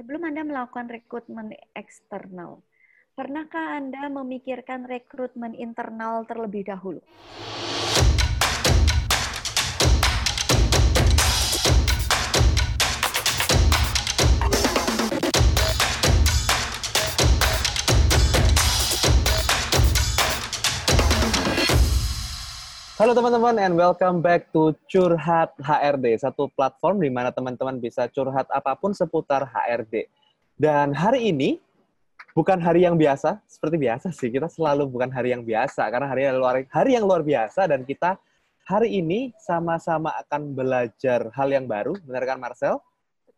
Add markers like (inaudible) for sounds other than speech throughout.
sebelum Anda melakukan rekrutmen eksternal, pernahkah Anda memikirkan rekrutmen internal terlebih dahulu? Halo teman-teman and welcome back to Curhat HRD, satu platform di mana teman-teman bisa curhat apa pun seputar HRD. Dan hari ini bukan hari yang biasa, seperti biasa sih, kita selalu bukan hari yang biasa karena hari yang luar hari yang luar biasa dan kita hari ini sama-sama akan belajar hal yang baru, benar kan Marcel?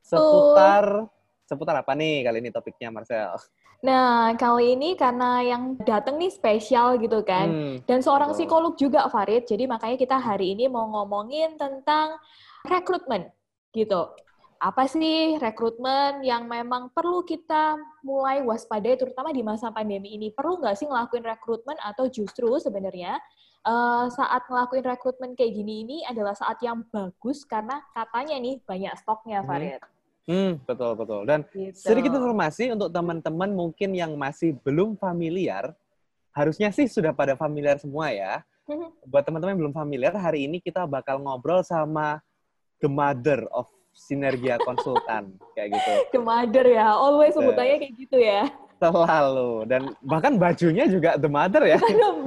Seputar seputar apa nih kali ini topiknya Marcel? Nah, kali ini karena yang datang nih spesial gitu kan. Hmm, Dan seorang betul. psikolog juga, Farid. Jadi makanya kita hari ini mau ngomongin tentang rekrutmen gitu. Apa sih rekrutmen yang memang perlu kita mulai waspadai terutama di masa pandemi ini? Perlu nggak sih ngelakuin rekrutmen atau justru sebenarnya uh, saat ngelakuin rekrutmen kayak gini ini adalah saat yang bagus karena katanya nih banyak stoknya, hmm. Farid. Hmm. Hmm, betul betul. Dan gitu. sedikit informasi untuk teman-teman mungkin yang masih belum familiar, harusnya sih sudah pada familiar semua ya. Buat teman-teman yang belum familiar, hari ini kita bakal ngobrol sama the mother of Sinergia (laughs) Konsultan kayak gitu. The mother ya, always sebutannya kayak gitu ya. Selalu dan bahkan bajunya juga the mother ya.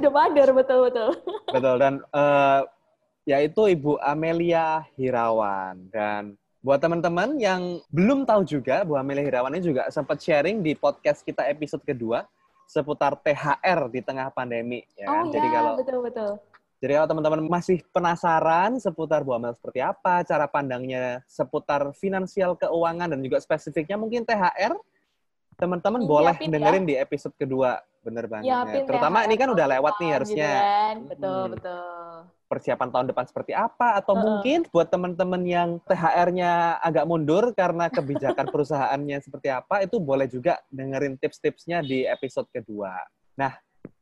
the mother betul betul. Betul dan uh, yaitu Ibu Amelia Hirawan dan Buat teman-teman yang belum tahu juga, Bu Amelia Hirawan ini juga sempat sharing di podcast kita episode kedua seputar THR di tengah pandemi. Ya. Oh Jadi ya, kalau betul betul. Jadi kalau teman-teman masih penasaran seputar Bu Amel seperti apa, cara pandangnya seputar finansial keuangan dan juga spesifiknya mungkin THR, teman-teman boleh ya. dengerin ya. di episode kedua, bener banget. Ya, Terutama ini kan udah lewat nih harusnya. Gitu kan? Betul hmm. betul persiapan tahun depan seperti apa atau uh -uh. mungkin buat teman-teman yang THR-nya agak mundur karena kebijakan (laughs) perusahaannya seperti apa itu boleh juga dengerin tips-tipsnya di episode kedua. Nah,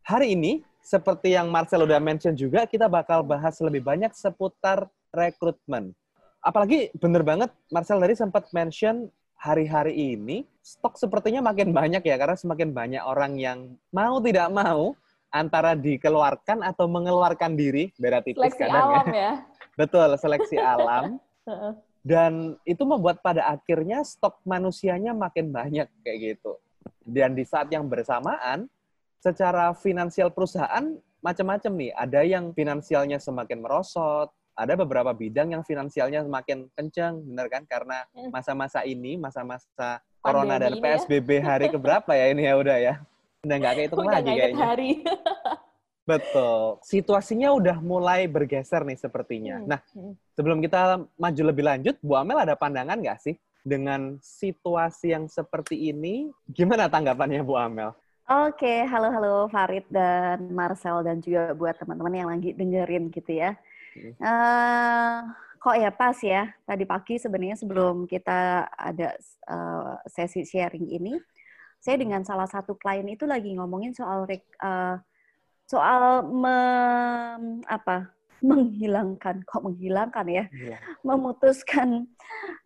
hari ini seperti yang Marcel udah mention juga kita bakal bahas lebih banyak seputar rekrutmen. Apalagi bener banget Marcel tadi sempat mention hari-hari ini stok sepertinya makin banyak ya karena semakin banyak orang yang mau tidak mau antara dikeluarkan atau mengeluarkan diri, beda tipis seleksi kadang ya. alam ya. ya. (laughs) Betul, seleksi alam. (laughs) Dan itu membuat pada akhirnya stok manusianya makin banyak kayak gitu. Dan di saat yang bersamaan, secara finansial perusahaan macam-macam nih. Ada yang finansialnya semakin merosot, ada beberapa bidang yang finansialnya semakin kencang, benar kan? Karena hmm. masa-masa ini, masa-masa corona dan PSBB ya? (laughs) hari keberapa ya ini ya udah ya? Udah nggak kehitung lagi kayaknya. hari. (laughs) Betul. Situasinya udah mulai bergeser nih sepertinya. Hmm. Nah, hmm. sebelum kita maju lebih lanjut, Bu Amel ada pandangan nggak sih dengan situasi yang seperti ini? Gimana tanggapannya Bu Amel? Oke, halo halo Farid dan Marcel dan juga buat teman-teman yang lagi dengerin gitu ya. Hmm. Uh, kok ya pas ya tadi pagi sebenarnya sebelum kita ada uh, sesi sharing ini, saya dengan salah satu klien itu lagi ngomongin soal uh, soal me, apa menghilangkan kok menghilangkan ya yeah. memutuskan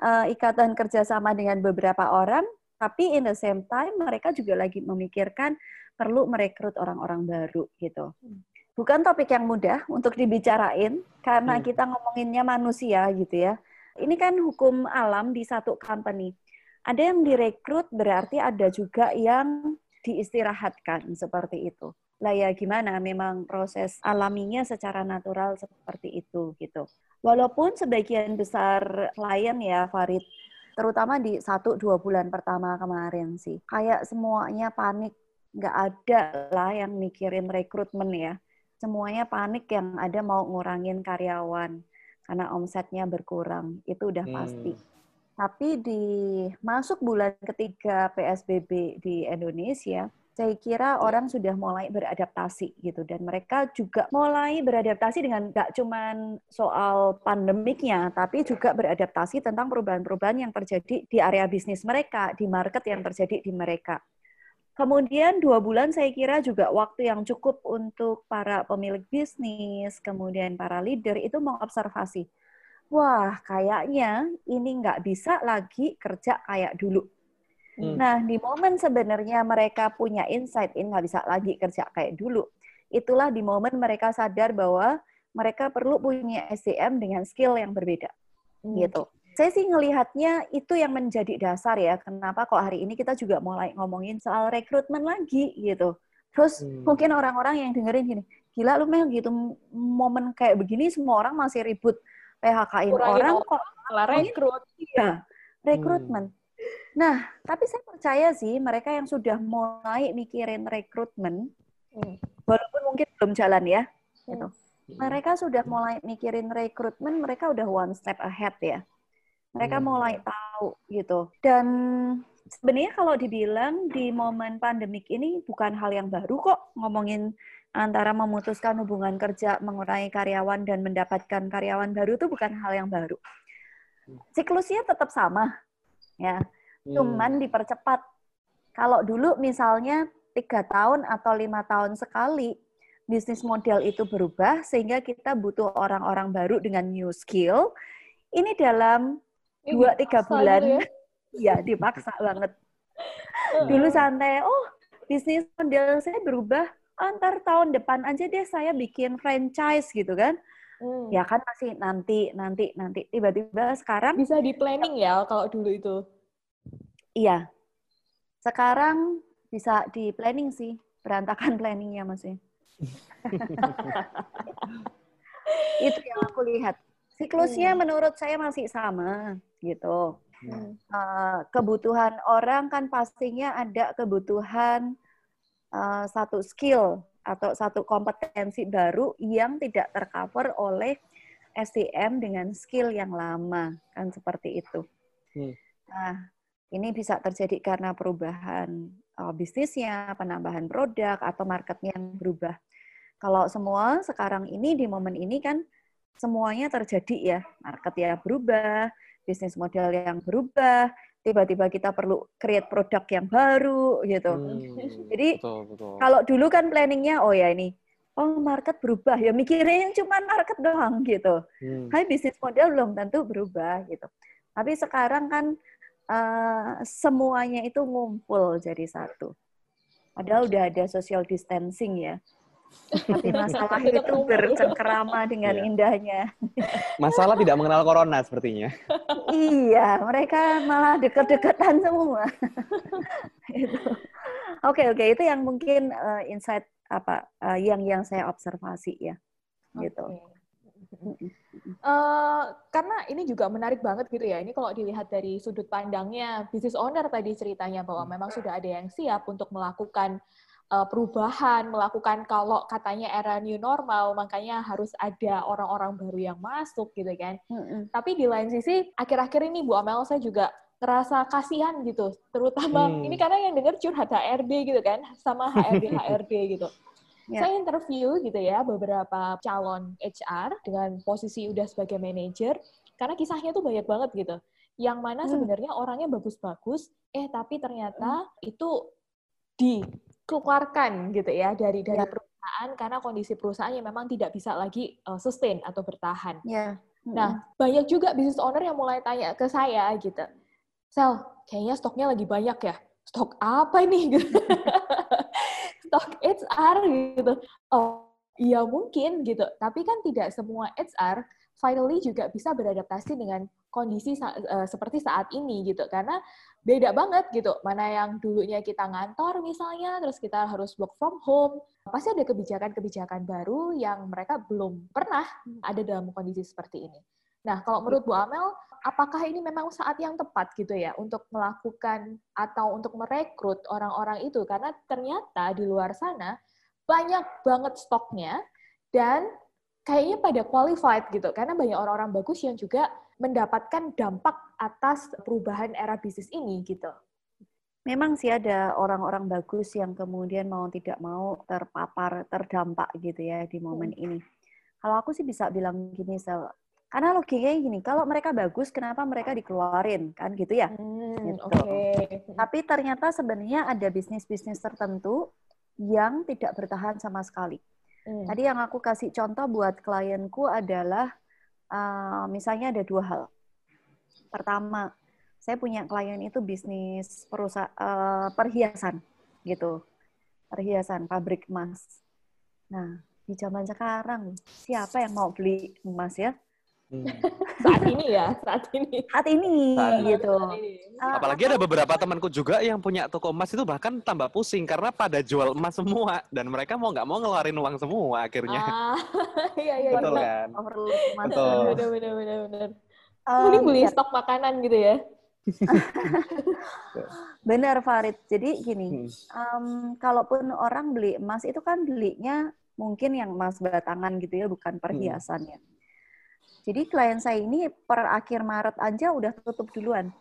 uh, ikatan kerjasama dengan beberapa orang tapi in the same time mereka juga lagi memikirkan perlu merekrut orang-orang baru gitu bukan topik yang mudah untuk dibicarain karena hmm. kita ngomonginnya manusia gitu ya ini kan hukum alam di satu company ada yang direkrut berarti ada juga yang diistirahatkan seperti itu. Lah ya gimana memang proses alaminya secara natural seperti itu gitu. Walaupun sebagian besar klien ya Farid, terutama di satu dua bulan pertama kemarin sih, kayak semuanya panik, nggak ada lah yang mikirin rekrutmen ya. Semuanya panik yang ada mau ngurangin karyawan karena omsetnya berkurang, itu udah pasti. Hmm. Tapi di masuk bulan ketiga PSBB di Indonesia, saya kira orang sudah mulai beradaptasi gitu dan mereka juga mulai beradaptasi dengan gak cuman soal pandemiknya tapi juga beradaptasi tentang perubahan-perubahan yang terjadi di area bisnis mereka di market yang terjadi di mereka kemudian dua bulan saya kira juga waktu yang cukup untuk para pemilik bisnis kemudian para leader itu mengobservasi wah kayaknya ini nggak bisa lagi kerja kayak dulu. Hmm. Nah, di momen sebenarnya mereka punya insight in nggak bisa lagi kerja kayak dulu. Itulah di momen mereka sadar bahwa mereka perlu punya SDM dengan skill yang berbeda. Hmm. Gitu. Saya sih ngelihatnya itu yang menjadi dasar ya. Kenapa kok hari ini kita juga mulai ngomongin soal rekrutmen lagi gitu. Terus hmm. mungkin orang-orang yang dengerin gini, gila lu Mel gitu momen kayak begini semua orang masih ribut PHK-in orang kok malah rekrut. Iya, rekrutmen. Hmm. Nah, tapi saya percaya sih mereka yang sudah mulai mikirin rekrutmen, hmm. walaupun mungkin belum jalan ya, hmm. gitu. Mereka sudah mulai mikirin rekrutmen, mereka udah one step ahead ya. Mereka hmm. mulai tahu gitu. Dan sebenarnya kalau dibilang di momen pandemik ini bukan hal yang baru kok ngomongin antara memutuskan hubungan kerja, mengurangi karyawan dan mendapatkan karyawan baru itu bukan hal yang baru. Siklusnya tetap sama, ya. Cuman hmm. dipercepat. Kalau dulu misalnya tiga tahun atau lima tahun sekali bisnis model itu berubah sehingga kita butuh orang-orang baru dengan new skill. Ini dalam dua tiga bulan, ya? (laughs) ya dipaksa banget. Dulu santai, oh bisnis model saya berubah antar tahun depan aja deh saya bikin franchise gitu kan. Hmm. Ya kan masih nanti, nanti, nanti. Tiba-tiba sekarang bisa di planning ya kalau dulu itu. Iya. Sekarang bisa di planning sih, berantakan (laughs) planningnya masih. (laughs) itu yang aku lihat. Siklusnya hmm. menurut saya masih sama gitu. Hmm. Uh, kebutuhan orang kan pastinya ada kebutuhan uh, satu skill atau satu kompetensi baru yang tidak tercover oleh SDM dengan skill yang lama kan seperti itu. Hmm. Nah, ini bisa terjadi karena perubahan uh, bisnisnya, penambahan produk, atau marketnya yang berubah. Kalau semua sekarang ini, di momen ini kan semuanya terjadi ya. Market ya berubah, bisnis model yang berubah, tiba-tiba kita perlu create produk yang baru gitu. Hmm, Jadi betul, betul. kalau dulu kan planningnya, oh ya ini, oh market berubah, ya mikirnya yang cuma market doang gitu. Hmm. Hai bisnis model belum tentu berubah gitu. Tapi sekarang kan uh, semuanya itu ngumpul jadi satu. Padahal udah ada social distancing ya. Tapi masalah itu bercengkerama dengan iya. indahnya. Masalah tidak mengenal corona sepertinya. iya, mereka malah deket-deketan semua. Oke, oke, itu yang mungkin uh, insight apa uh, yang yang saya observasi ya. Gitu. Uh, karena ini juga menarik banget gitu ya. Ini kalau dilihat dari sudut pandangnya business owner tadi ceritanya bahwa memang sudah ada yang siap untuk melakukan uh, perubahan, melakukan kalau katanya era new normal, makanya harus ada orang-orang baru yang masuk gitu kan. Mm-hmm. Tapi di lain sisi, akhir-akhir ini Bu Amel saya juga ngerasa kasihan gitu, terutama hmm. ini karena yang dengar curhat HRD gitu kan, sama HRD HRD (laughs) gitu. Yeah. Saya interview gitu ya beberapa calon HR dengan posisi udah sebagai manajer karena kisahnya tuh banyak banget gitu. Yang mana hmm. sebenarnya orangnya bagus-bagus, eh tapi ternyata hmm. itu dikeluarkan gitu ya dari dari yeah. perusahaan karena kondisi perusahaannya memang tidak bisa lagi uh, sustain atau bertahan. Yeah. Hmm. Nah, banyak juga business owner yang mulai tanya ke saya gitu. Sel, kayaknya stoknya lagi banyak ya. Stok apa ini? (laughs) stok HR gitu. Oh, iya mungkin gitu. Tapi kan tidak semua HR finally juga bisa beradaptasi dengan kondisi uh, seperti saat ini gitu. Karena beda banget gitu. Mana yang dulunya kita ngantor misalnya, terus kita harus work from home. Pasti ada kebijakan-kebijakan baru yang mereka belum pernah ada dalam kondisi seperti ini. Nah, kalau menurut Bu Amel, apakah ini memang saat yang tepat gitu ya untuk melakukan atau untuk merekrut orang-orang itu? Karena ternyata di luar sana banyak banget stoknya dan kayaknya pada qualified gitu. Karena banyak orang-orang bagus yang juga mendapatkan dampak atas perubahan era bisnis ini gitu. Memang sih ada orang-orang bagus yang kemudian mau tidak mau terpapar, terdampak gitu ya di momen hmm. ini. Kalau aku sih bisa bilang gini, Sel, karena logikanya gini, kalau mereka bagus, kenapa mereka dikeluarin kan gitu ya? Hmm, gitu. Okay. Tapi ternyata sebenarnya ada bisnis-bisnis tertentu yang tidak bertahan sama sekali. Hmm. Tadi yang aku kasih contoh buat klienku adalah uh, misalnya ada dua hal. Pertama, saya punya klien itu bisnis perusahaan uh, perhiasan gitu, perhiasan pabrik emas. Nah, di zaman sekarang siapa yang mau beli emas ya? Hmm. saat ini ya, saat ini. Saat ini, saat gitu. Uh, Apalagi ada beberapa temanku juga yang punya toko emas itu bahkan tambah pusing karena pada jual emas semua dan mereka mau nggak mau ngeluarin uang semua akhirnya. Ah, iya iya. Betul iya. kan? Betul. Benar benar benar benar. Um, Mending beli ya. stok makanan gitu ya. (laughs) Benar Farid. Jadi gini, um, kalaupun orang beli emas itu kan belinya mungkin yang emas batangan gitu ya, bukan perhiasan ya. Hmm. Jadi klien saya ini per akhir Maret aja udah tutup duluan.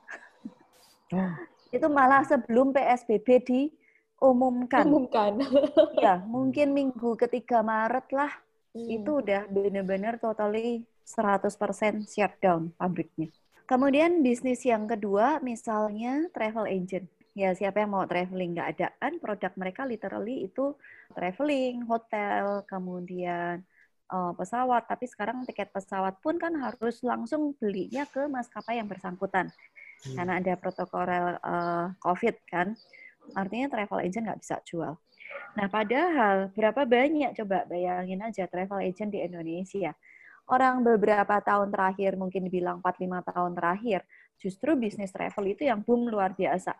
Oh. (laughs) itu malah sebelum PSBB diumumkan. Umumkan. (laughs) ya, mungkin minggu ketiga Maret lah hmm. itu udah benar-benar totally 100% shutdown pabriknya. Kemudian bisnis yang kedua misalnya travel agent. Ya siapa yang mau traveling nggak ada kan produk mereka literally itu traveling, hotel, kemudian uh, pesawat, tapi sekarang tiket pesawat pun kan harus langsung belinya ke maskapai yang bersangkutan. Hmm. Karena ada protokol uh, COVID kan. Artinya travel agent nggak bisa jual. Nah, padahal berapa banyak coba bayangin aja travel agent di Indonesia. Orang beberapa tahun terakhir, mungkin dibilang 4-5 tahun terakhir, justru bisnis travel itu yang boom luar biasa.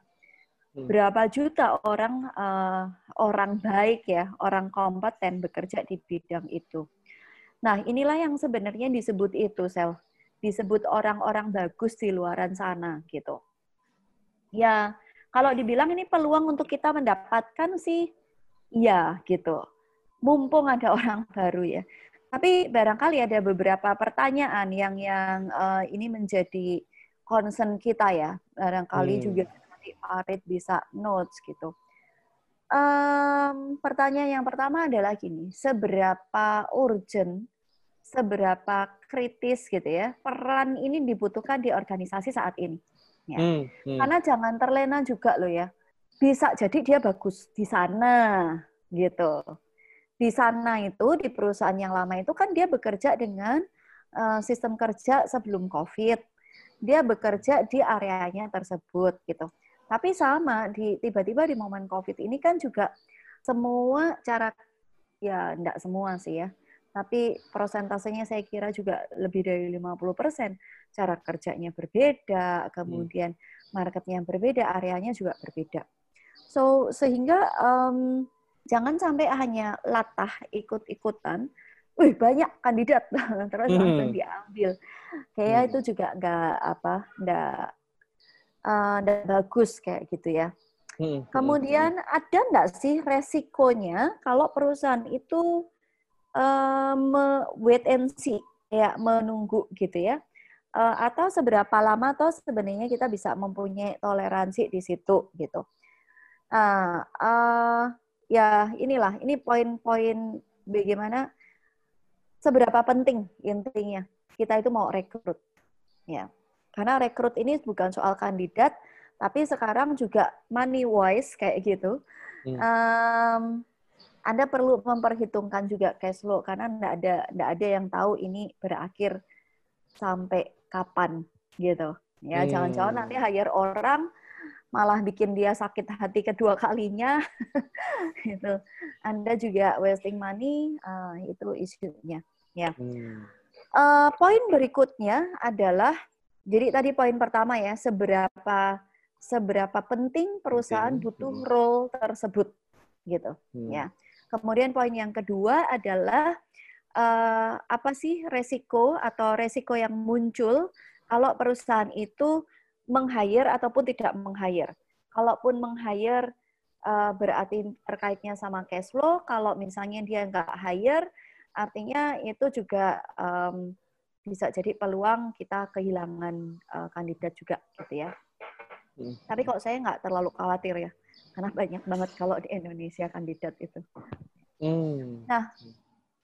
Hmm. Berapa juta orang uh, orang baik ya, orang kompeten bekerja di bidang itu. Nah, inilah yang sebenarnya disebut itu, Sel. Disebut orang-orang bagus di luaran sana, gitu. Ya, kalau dibilang ini peluang untuk kita mendapatkan sih, ya gitu. Mumpung ada (laughs) orang baru ya. Tapi barangkali ada beberapa pertanyaan yang yang uh, ini menjadi concern kita ya. Barangkali hmm. juga nanti Farid bisa notes gitu. Um, pertanyaan yang pertama adalah gini, seberapa urgent, seberapa kritis gitu ya peran ini dibutuhkan di organisasi saat ini. Ya. Hmm, hmm. Karena jangan terlena juga loh ya. Bisa jadi dia bagus di sana gitu. Di sana itu di perusahaan yang lama itu kan dia bekerja dengan uh, sistem kerja sebelum COVID. Dia bekerja di areanya tersebut gitu. Tapi sama di tiba-tiba di momen COVID ini kan juga semua cara ya enggak semua sih ya. Tapi prosentasenya saya kira juga lebih dari 50%. Cara kerjanya berbeda, kemudian marketnya berbeda, areanya juga berbeda. So sehingga um, jangan sampai hanya latah ikut-ikutan, wih banyak kandidat (laughs) terus langsung diambil. Kayak hmm. itu juga nggak apa, nggak uh, bagus kayak gitu ya. Hmm, hmm, Kemudian hmm. ada nggak sih resikonya kalau perusahaan itu uh, wait and see, ya menunggu gitu ya? Uh, atau seberapa lama atau sebenarnya kita bisa mempunyai toleransi di situ gitu? Uh, uh, ya inilah, ini poin-poin bagaimana seberapa penting intinya kita itu mau rekrut, ya. Karena rekrut ini bukan soal kandidat, tapi sekarang juga money wise kayak gitu. Hmm. Um, anda perlu memperhitungkan juga cash flow karena tidak ada tidak ada yang tahu ini berakhir sampai kapan gitu. Ya, hmm. jangan-jangan nanti hire orang malah bikin dia sakit hati kedua kalinya (laughs) gitu. Anda juga wasting money uh, itu isunya ya. Hmm. Uh, poin berikutnya adalah jadi tadi poin pertama ya, seberapa seberapa penting perusahaan okay. butuh hmm. role tersebut gitu hmm. ya. Kemudian poin yang kedua adalah uh, apa sih resiko atau resiko yang muncul kalau perusahaan itu meng-hire ataupun tidak meng-hire. Kalaupun meng-hire uh, berarti terkaitnya sama cash flow, kalau misalnya dia nggak hire, artinya itu juga um, bisa jadi peluang kita kehilangan uh, kandidat juga gitu ya. Hmm. Tapi kalau saya nggak terlalu khawatir ya, karena banyak banget kalau di Indonesia kandidat itu. Hmm. Nah,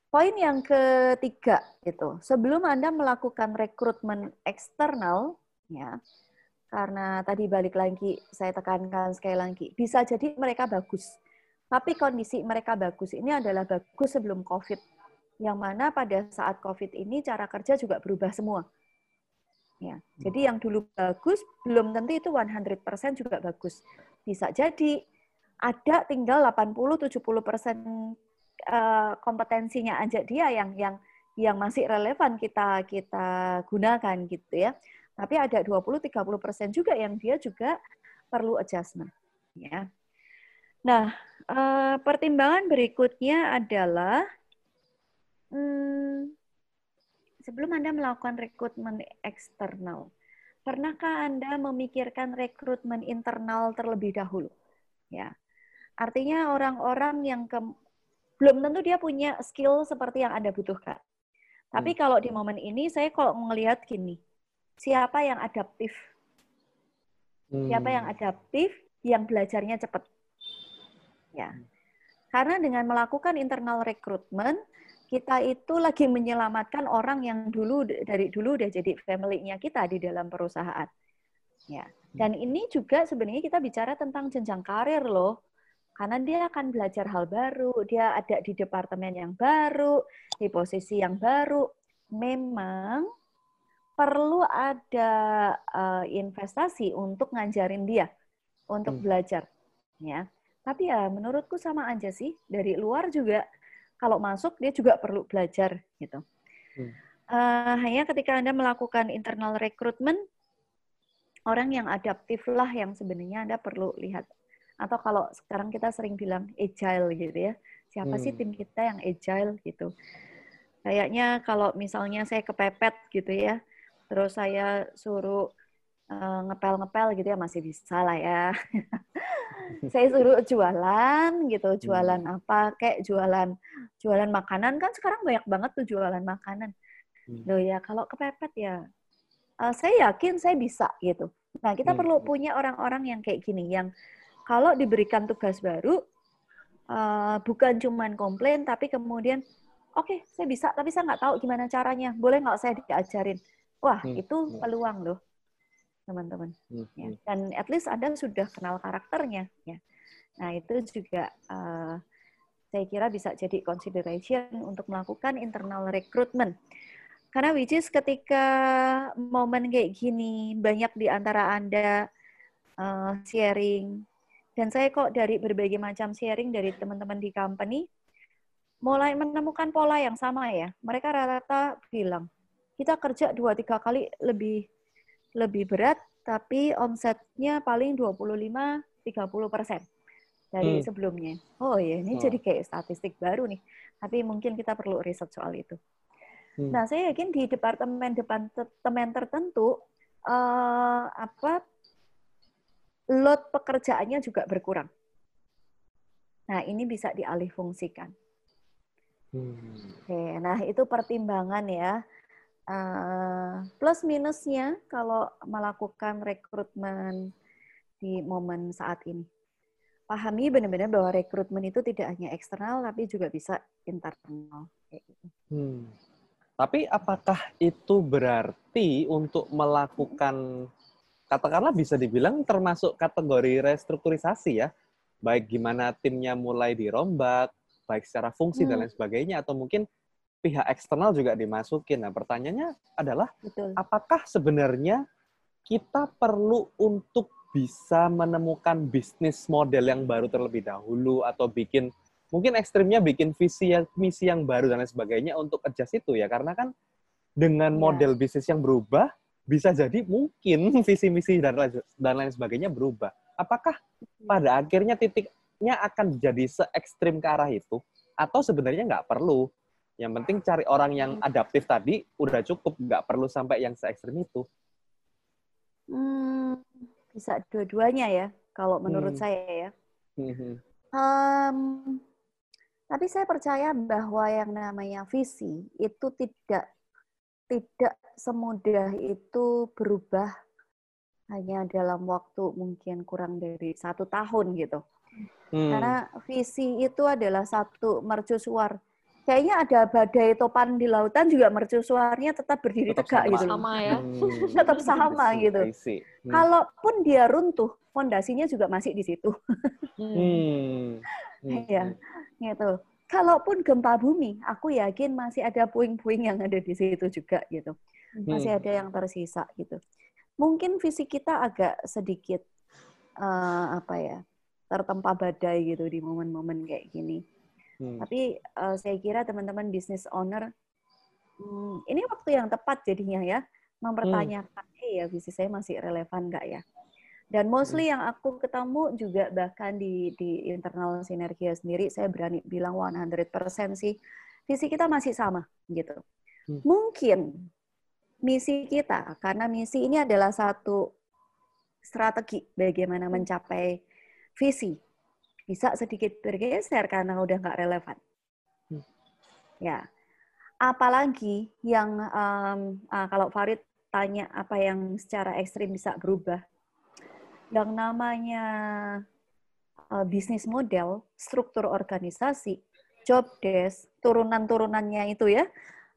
poin yang ketiga itu, sebelum Anda melakukan rekrutmen eksternal, ya, karena tadi balik lagi saya tekankan sekali lagi, bisa jadi mereka bagus, tapi kondisi mereka bagus ini adalah bagus sebelum COVID yang mana pada saat COVID ini cara kerja juga berubah semua. Ya, jadi yang dulu bagus belum tentu itu 100% juga bagus. Bisa jadi ada tinggal 80-70% eh, kompetensinya aja dia yang yang yang masih relevan kita kita gunakan gitu ya. Tapi ada 20-30% juga yang dia juga perlu adjustment. Ya. Nah, eh, pertimbangan berikutnya adalah hmm, sebelum Anda melakukan rekrutmen eksternal, pernahkah Anda memikirkan rekrutmen internal terlebih dahulu? Ya. Artinya orang-orang yang ke, belum tentu dia punya skill seperti yang Anda butuhkan. Tapi hmm. kalau di momen ini saya kalau melihat gini, siapa yang adaptif? Hmm. Siapa yang adaptif, yang belajarnya cepat? Ya. Karena dengan melakukan internal recruitment, kita itu lagi menyelamatkan orang yang dulu dari dulu udah jadi family-nya kita di dalam perusahaan. Ya. Dan ini juga sebenarnya kita bicara tentang jenjang karir loh. Karena dia akan belajar hal baru, dia ada di departemen yang baru, di posisi yang baru. Memang perlu ada uh, investasi untuk ngajarin dia untuk hmm. belajar ya tapi ya menurutku sama aja sih dari luar juga kalau masuk dia juga perlu belajar gitu. Hmm. Uh, hanya ketika anda melakukan internal recruitment orang yang adaptif lah yang sebenarnya anda perlu lihat. Atau kalau sekarang kita sering bilang agile gitu ya, siapa hmm. sih tim kita yang agile gitu. Kayaknya kalau misalnya saya kepepet gitu ya, terus saya suruh uh, ngepel-ngepel gitu ya masih bisa lah ya. (laughs) saya suruh jualan gitu, jualan hmm. apa kayak jualan jualan makanan kan sekarang banyak banget tuh jualan makanan. Hmm. Loh ya kalau kepepet ya uh, saya yakin saya bisa gitu. Nah, kita hmm. perlu punya orang-orang yang kayak gini yang kalau diberikan tugas baru uh, bukan cuman komplain tapi kemudian oke, okay, saya bisa tapi saya nggak tahu gimana caranya. Boleh nggak saya diajarin? Wah, hmm. itu hmm. peluang loh teman-teman. Hmm. Ya. Hmm. Dan at least Anda sudah kenal karakternya. Ya. Nah itu juga uh, saya kira bisa jadi consideration untuk melakukan internal recruitment. Karena which is ketika momen kayak gini, banyak di antara Anda uh, sharing, dan saya kok dari berbagai macam sharing dari teman-teman di company, mulai menemukan pola yang sama ya. Mereka rata-rata bilang, kita kerja dua tiga kali lebih lebih berat, tapi omsetnya paling 25-30 persen dari hmm. sebelumnya. Oh ya, ini oh. jadi kayak statistik baru nih. Tapi mungkin kita perlu riset soal itu. Hmm. Nah, saya yakin di departemen-departemen tertentu uh, apa load pekerjaannya juga berkurang. Nah, ini bisa dialih fungsikan. Hmm. Oke, nah itu pertimbangan ya. Uh, plus minusnya kalau melakukan rekrutmen di momen saat ini. Pahami benar-benar bahwa rekrutmen itu tidak hanya eksternal, tapi juga bisa internal. Gitu. Hmm. Tapi apakah itu berarti untuk melakukan, katakanlah bisa dibilang termasuk kategori restrukturisasi ya? Baik gimana timnya mulai dirombak, baik secara fungsi hmm. dan lain sebagainya, atau mungkin pihak eksternal juga dimasukin. Nah, pertanyaannya adalah Betul. apakah sebenarnya kita perlu untuk bisa menemukan bisnis model yang baru terlebih dahulu atau bikin mungkin ekstrimnya bikin visi misi yang baru dan lain sebagainya untuk adjust itu ya karena kan dengan iya. model bisnis yang berubah bisa jadi mungkin (laughs) visi misi dan lain, dan lain sebagainya berubah. Apakah pada akhirnya titiknya akan jadi se ekstrim ke arah itu atau sebenarnya nggak perlu? Yang penting cari orang yang hmm. adaptif tadi udah cukup, nggak perlu sampai yang se ekstrim itu. Hmm, bisa dua-duanya ya, kalau menurut hmm. saya ya. Hmm. Um, tapi saya percaya bahwa yang namanya visi itu tidak tidak semudah itu berubah hanya dalam waktu mungkin kurang dari satu tahun gitu. Hmm. Karena visi itu adalah satu mercusuar kayaknya ada badai topan di lautan juga mercusuarnya tetap berdiri tetap tegak sama, gitu sama ya hmm. tetap sama gitu hmm. kalaupun dia runtuh fondasinya juga masih di situ (laughs) hmm. hmm. ya gitu kalaupun gempa bumi, aku yakin masih ada puing-puing yang ada di situ juga gitu. Masih hmm. ada yang tersisa gitu. Mungkin visi kita agak sedikit uh, apa ya tertempa badai gitu di momen-momen kayak gini. Hmm. Tapi uh, saya kira teman-teman business owner hmm, ini waktu yang tepat jadinya ya mempertanyakan, hmm. eh ya visi saya masih relevan nggak ya? Dan mostly yang aku ketemu juga bahkan di di internal sinergia sendiri saya berani bilang 100% sih visi kita masih sama gitu. Hmm. Mungkin misi kita karena misi ini adalah satu strategi bagaimana hmm. mencapai visi bisa sedikit bergeser karena udah nggak relevan. Hmm. Ya, apalagi yang um, uh, kalau Farid tanya apa yang secara ekstrim bisa berubah, yang namanya uh, bisnis model, struktur organisasi, job desk, turunan-turunannya itu ya,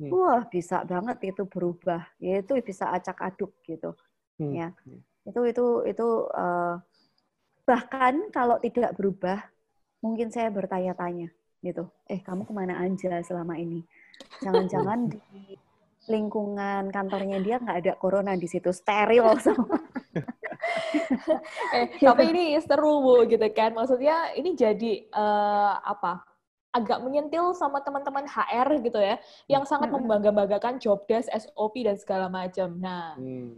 hmm. wah bisa banget itu berubah, yaitu bisa acak aduk gitu, hmm. ya. Hmm. Itu itu itu uh, bahkan kalau tidak berubah, mungkin saya bertanya-tanya gitu, eh kamu ke mana aja selama ini? Jangan-jangan di lingkungan kantornya dia nggak ada corona di situ steril semua. (laughs) eh, tapi ini seru bu gitu kan maksudnya ini jadi uh, apa agak menyentil sama teman-teman HR gitu ya yang sangat membangga-banggakan job desk SOP dan segala macam nah hmm.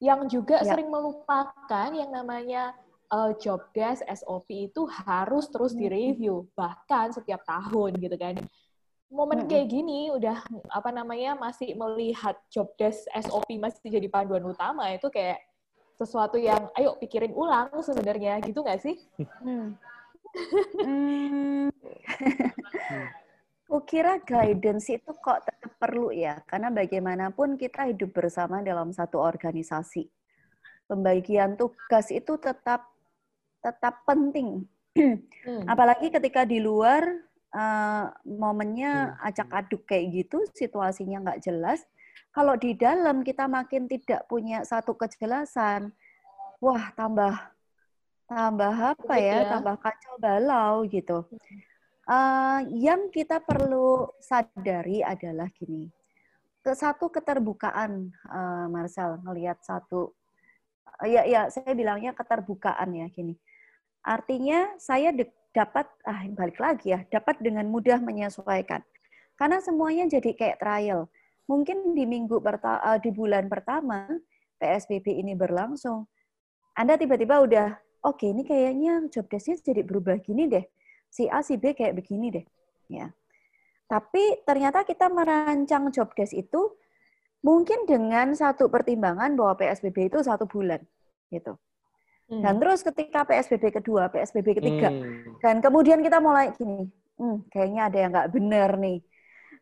yang juga ya. sering melupakan yang namanya uh, job desk SOP itu harus terus direview bahkan setiap tahun gitu kan momen kayak gini udah apa namanya masih melihat job desk SOP masih jadi panduan utama itu kayak sesuatu yang ayo pikirin ulang sebenarnya gitu nggak sih? Hmm. (laughs) hmm. Kukira guidance itu kok tetap perlu ya, karena bagaimanapun kita hidup bersama dalam satu organisasi. Pembagian tugas itu tetap tetap penting. Hmm. Apalagi ketika di luar uh, momennya hmm. acak aduk kayak gitu, situasinya nggak jelas kalau di dalam kita makin tidak punya satu kejelasan, wah tambah tambah apa ya, ya, tambah kacau balau gitu. Uh, yang kita perlu sadari adalah gini, ke satu keterbukaan, uh, Marcel ngelihat satu, uh, ya ya saya bilangnya keterbukaan ya gini. Artinya saya dapat, ah balik lagi ya, dapat dengan mudah menyesuaikan. Karena semuanya jadi kayak trial mungkin di minggu pertama, eh, di bulan pertama PSBB ini berlangsung, Anda tiba-tiba udah, oke okay, ini kayaknya job desk-nya jadi berubah gini deh. Si A, si B kayak begini deh. Ya. Tapi ternyata kita merancang job desk itu mungkin dengan satu pertimbangan bahwa PSBB itu satu bulan. gitu. Hmm. Dan terus ketika PSBB kedua, PSBB ketiga, hmm. dan kemudian kita mulai gini, hmm, kayaknya ada yang nggak benar nih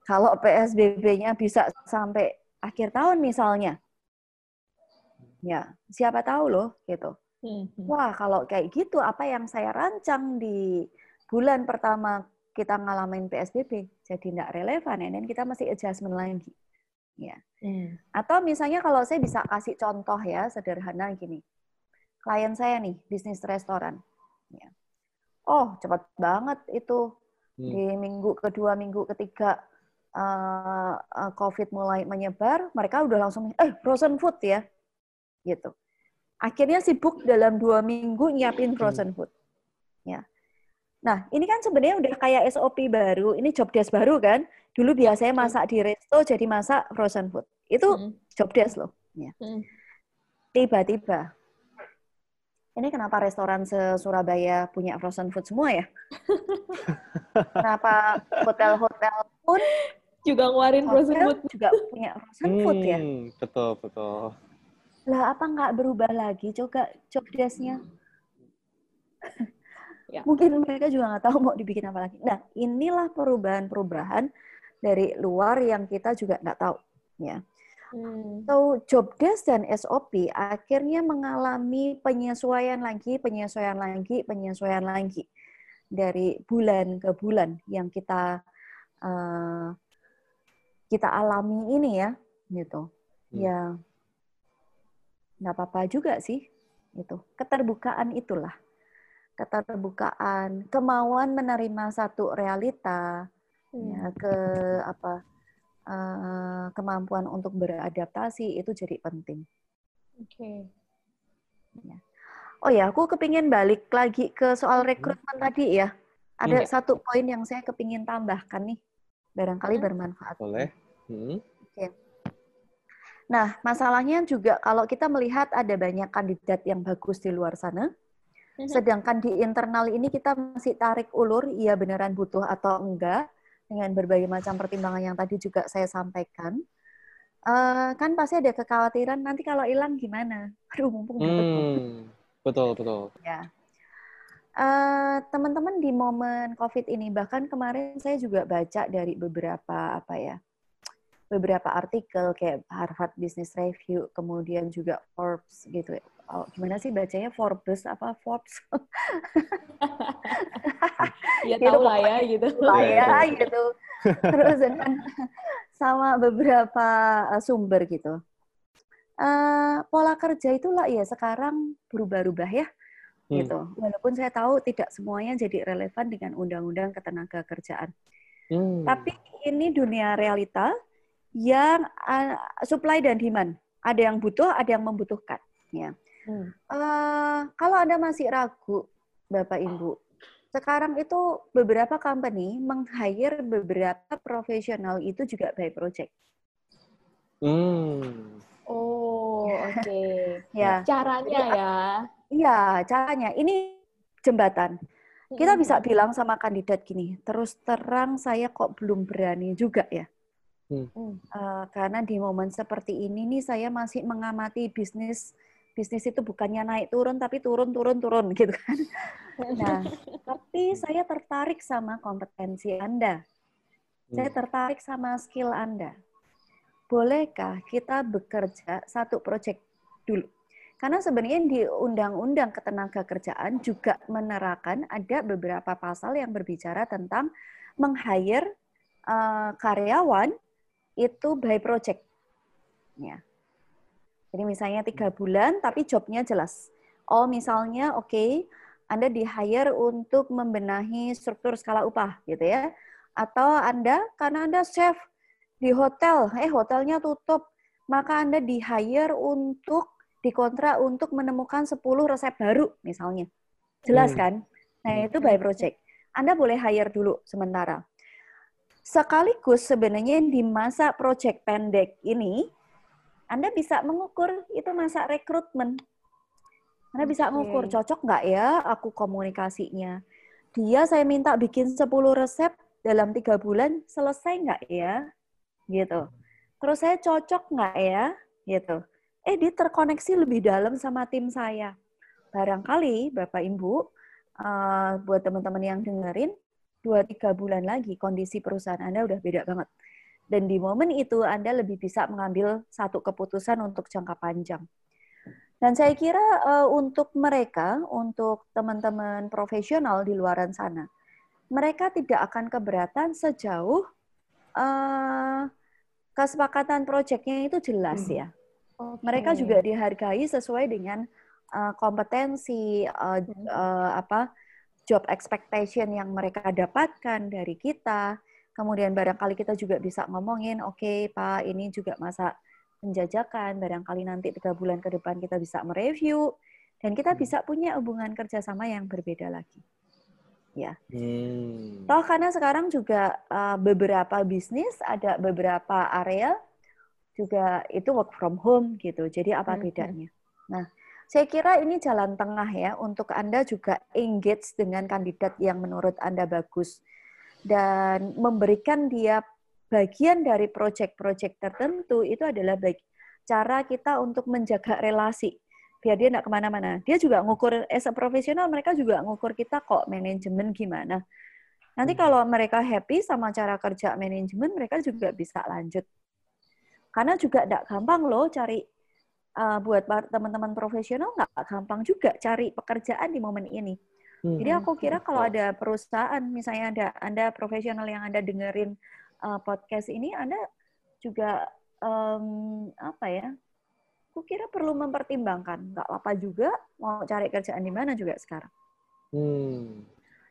kalau PSBB-nya bisa sampai akhir tahun misalnya, ya siapa tahu loh gitu. Hmm. Wah kalau kayak gitu apa yang saya rancang di bulan pertama kita ngalamin PSBB jadi tidak relevan ya, dan kita masih adjustment lagi. Ya. Hmm. Atau misalnya kalau saya bisa kasih contoh ya sederhana gini, klien saya nih bisnis restoran. Ya. Oh cepat banget itu hmm. di minggu kedua, minggu ketiga uh, COVID mulai menyebar, mereka udah langsung, eh frozen food ya, gitu. Akhirnya sibuk dalam dua minggu nyiapin frozen hmm. food. Ya. Nah, ini kan sebenarnya udah kayak SOP baru, ini job desk baru kan. Dulu biasanya masak di resto, jadi masak frozen food. Itu hmm. job desk loh. Ya. Hmm. Tiba-tiba, ini kenapa restoran se-Surabaya punya frozen food semua ya? (laughs) kenapa hotel-hotel pun juga ngeluarin frozen food. juga punya frozen hmm, food ya? Betul, betul. Lah apa nggak berubah lagi coba job desk-nya? ya. Mungkin mereka juga nggak tahu mau dibikin apa lagi. Nah, inilah perubahan-perubahan dari luar yang kita juga nggak tahu. Ya. Hmm. So, job desk dan SOP akhirnya mengalami penyesuaian lagi, penyesuaian lagi, penyesuaian lagi dari bulan ke bulan yang kita uh, kita alami ini ya gitu hmm. ya nggak apa-apa juga sih itu keterbukaan itulah keterbukaan, kemauan menerima satu realita, hmm. ya, ke apa uh, kemampuan untuk beradaptasi itu jadi penting. Oke. Okay. Ya. Oh ya, aku kepingin balik lagi ke soal rekrutmen hmm. tadi ya. Ada hmm. satu poin yang saya kepingin tambahkan nih, barangkali hmm. bermanfaat. Boleh. Hmm. Oke. Nah, masalahnya juga kalau kita melihat ada banyak kandidat yang bagus di luar sana, hmm. sedangkan di internal ini kita masih tarik ulur, iya beneran butuh atau enggak, dengan berbagai macam pertimbangan yang tadi juga saya sampaikan, uh, kan pasti ada kekhawatiran nanti kalau hilang gimana? Aduh, mumpung hmm, betul betul. Ya. Uh, teman-teman di momen COVID ini bahkan kemarin saya juga baca dari beberapa apa ya beberapa artikel kayak Harvard Business Review kemudian juga Forbes gitu oh, gimana sih bacanya? Forbes apa? Forbes. (laughs) Ya (laughs) tahu lah ya gitu. Lah ya gitu. Terus dengan sama beberapa uh, sumber gitu. Uh, pola kerja itulah ya sekarang berubah-ubah ya hmm. gitu. Walaupun saya tahu tidak semuanya jadi relevan dengan undang-undang ketenaga kerjaan. Hmm. tapi ini dunia realita yang uh, supply dan demand. Ada yang butuh ada yang membutuhkan ya Hmm. Uh, kalau Anda masih ragu, Bapak Ibu, sekarang itu beberapa company meng-hire beberapa profesional itu juga by project. Hmm. Oh, oke. Okay. (laughs) ya. Caranya ya. Iya, caranya. Ini jembatan. Kita bisa hmm. bilang sama kandidat gini, terus terang saya kok belum berani juga ya. Hmm. Uh, karena di momen seperti ini nih saya masih mengamati bisnis bisnis itu bukannya naik turun tapi turun turun turun (laughs) gitu kan. Nah, tapi saya tertarik sama kompetensi Anda. Saya hmm. tertarik sama skill Anda. Bolehkah kita bekerja satu proyek dulu? Karena sebenarnya di Undang-Undang Ketenaga Kerjaan juga menerapkan ada beberapa pasal yang berbicara tentang meng-hire uh, karyawan itu by project. Ya. Jadi misalnya tiga bulan, tapi jobnya jelas. Oh misalnya, oke, okay, Anda di hire untuk membenahi struktur skala upah, gitu ya. Atau Anda, karena Anda chef di hotel, eh hotelnya tutup, maka Anda di hire untuk dikontrak untuk menemukan 10 resep baru, misalnya. Jelas hmm. kan? Nah itu by project. Anda boleh hire dulu sementara. Sekaligus sebenarnya di masa project pendek ini, anda bisa mengukur itu masa rekrutmen. Anda bisa mengukur cocok nggak ya aku komunikasinya. Dia saya minta bikin 10 resep dalam tiga bulan selesai nggak ya, gitu. Terus saya cocok nggak ya, gitu. Eh dia terkoneksi lebih dalam sama tim saya. Barangkali Bapak Ibu, uh, buat teman-teman yang dengerin, dua tiga bulan lagi kondisi perusahaan Anda udah beda banget dan di momen itu Anda lebih bisa mengambil satu keputusan untuk jangka panjang. Dan saya kira uh, untuk mereka, untuk teman-teman profesional di luar sana, mereka tidak akan keberatan sejauh uh, kesepakatan proyeknya itu jelas hmm. ya. Okay. Mereka juga dihargai sesuai dengan uh, kompetensi uh, uh, apa job expectation yang mereka dapatkan dari kita Kemudian barangkali kita juga bisa ngomongin, oke okay, Pak, ini juga masa penjajakan, barangkali nanti tiga bulan ke depan kita bisa mereview, dan kita hmm. bisa punya hubungan kerjasama yang berbeda lagi. Ya. Hmm. Toh karena sekarang juga uh, beberapa bisnis, ada beberapa area juga itu work from home gitu. Jadi apa hmm. bedanya? Nah, saya kira ini jalan tengah ya untuk Anda juga engage dengan kandidat yang menurut Anda bagus dan memberikan dia bagian dari proyek-proyek tertentu itu adalah baik cara kita untuk menjaga relasi biar dia tidak ke mana-mana. Dia juga ngukur as a profesional, mereka juga ngukur kita kok manajemen gimana. Nanti hmm. kalau mereka happy sama cara kerja manajemen, mereka juga bisa lanjut. Karena juga tidak gampang loh cari uh, buat teman-teman profesional nggak gampang juga cari pekerjaan di momen ini. Hmm. Jadi aku kira kalau ada perusahaan, misalnya ada Anda profesional yang Anda dengerin uh, podcast ini, Anda juga um, apa ya? Aku kira perlu mempertimbangkan, nggak apa juga mau cari kerjaan di mana juga sekarang. Hmm.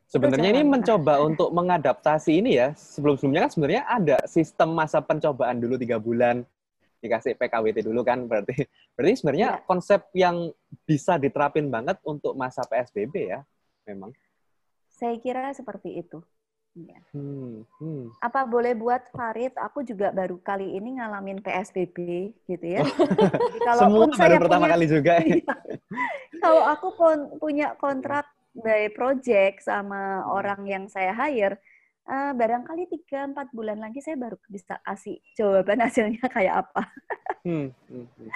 Sebenarnya ini mencoba untuk mengadaptasi ini ya. Sebelum-sebelumnya kan sebenarnya ada sistem masa pencobaan dulu tiga bulan dikasih PKWT dulu kan berarti berarti sebenarnya ya. konsep yang bisa diterapin banget untuk masa PSBB ya memang. Saya kira seperti itu. Ya. Hmm, hmm. Apa boleh buat Farid? Aku juga baru kali ini ngalamin PSBB gitu ya. (laughs) kalau Semua baru saya pertama punya, kali juga. (laughs) Ya. kalau aku pun punya kontrak by project sama orang yang saya hire, uh, barangkali tiga empat bulan lagi saya baru bisa kasih jawaban (laughs) hasilnya kayak apa. hmm, hmm, hmm.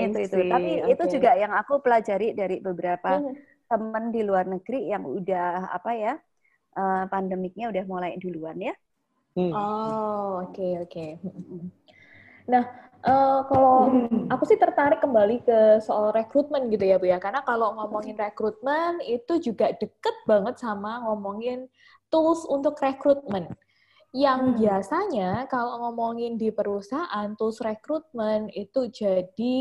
itu itu. Tapi okay. itu juga yang aku pelajari dari beberapa hmm. Teman di luar negeri yang udah apa ya uh, pandemiknya udah mulai duluan ya. Hmm. Oh oke okay, oke. Okay. Nah Uh, kalau aku sih tertarik kembali ke soal rekrutmen gitu ya Bu ya, karena kalau ngomongin rekrutmen itu juga deket banget sama ngomongin tools untuk rekrutmen. Yang hmm. biasanya kalau ngomongin di perusahaan tools rekrutmen itu jadi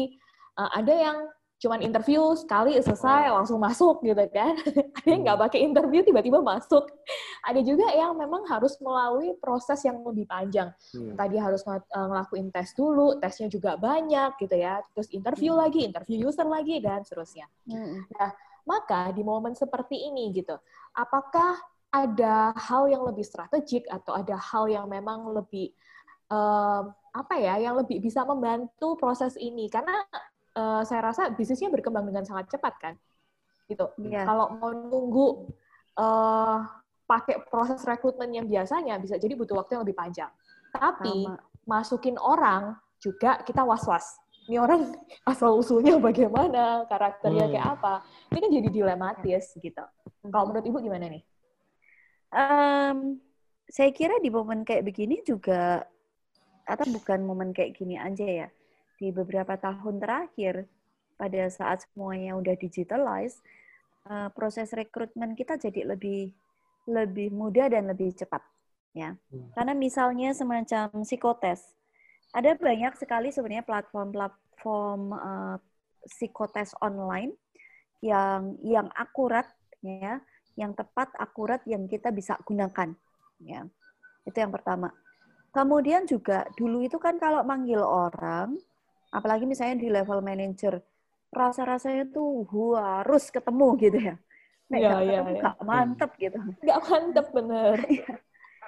uh, ada yang cuman interview sekali selesai langsung masuk gitu kan (laughs) ada yang nggak hmm. pakai interview tiba-tiba masuk ada juga yang memang harus melalui proses yang lebih panjang hmm. tadi harus ng eh, ngelakuin tes dulu tesnya juga banyak gitu ya terus interview hmm. lagi interview user lagi dan seterusnya hmm. nah maka di momen seperti ini gitu apakah ada hal yang lebih strategik atau ada hal yang memang lebih uh, apa ya yang lebih bisa membantu proses ini karena uh, saya rasa bisnisnya berkembang dengan sangat cepat kan? Gitu. Yeah. kalau mau nunggu uh, pakai proses rekrutmen yang biasanya bisa jadi butuh waktu yang lebih panjang. Tapi Sama. masukin orang juga kita was-was. Ini orang (laughs) asal usulnya bagaimana karakternya hmm. kayak apa ini kan jadi dilematis gitu. Kalau menurut ibu gimana nih? Um, saya kira di momen kayak begini juga atau bukan momen kayak gini aja ya di beberapa tahun terakhir pada saat semuanya udah digitalize uh, proses rekrutmen kita jadi lebih lebih mudah dan lebih cepat ya. Hmm. karena misalnya semacam psikotes ada banyak sekali sebenarnya platform-platform uh, psikotes online yang yang akurat ya yang tepat akurat yang kita bisa gunakan ya. Itu yang pertama. Kemudian juga dulu itu kan kalau manggil orang apalagi misalnya di level manager rasa-rasanya tuh harus ketemu gitu ya. Nek ya, gak ya, ketemu ya. gak mantep gitu. Gak mantep bener. (laughs) Iya.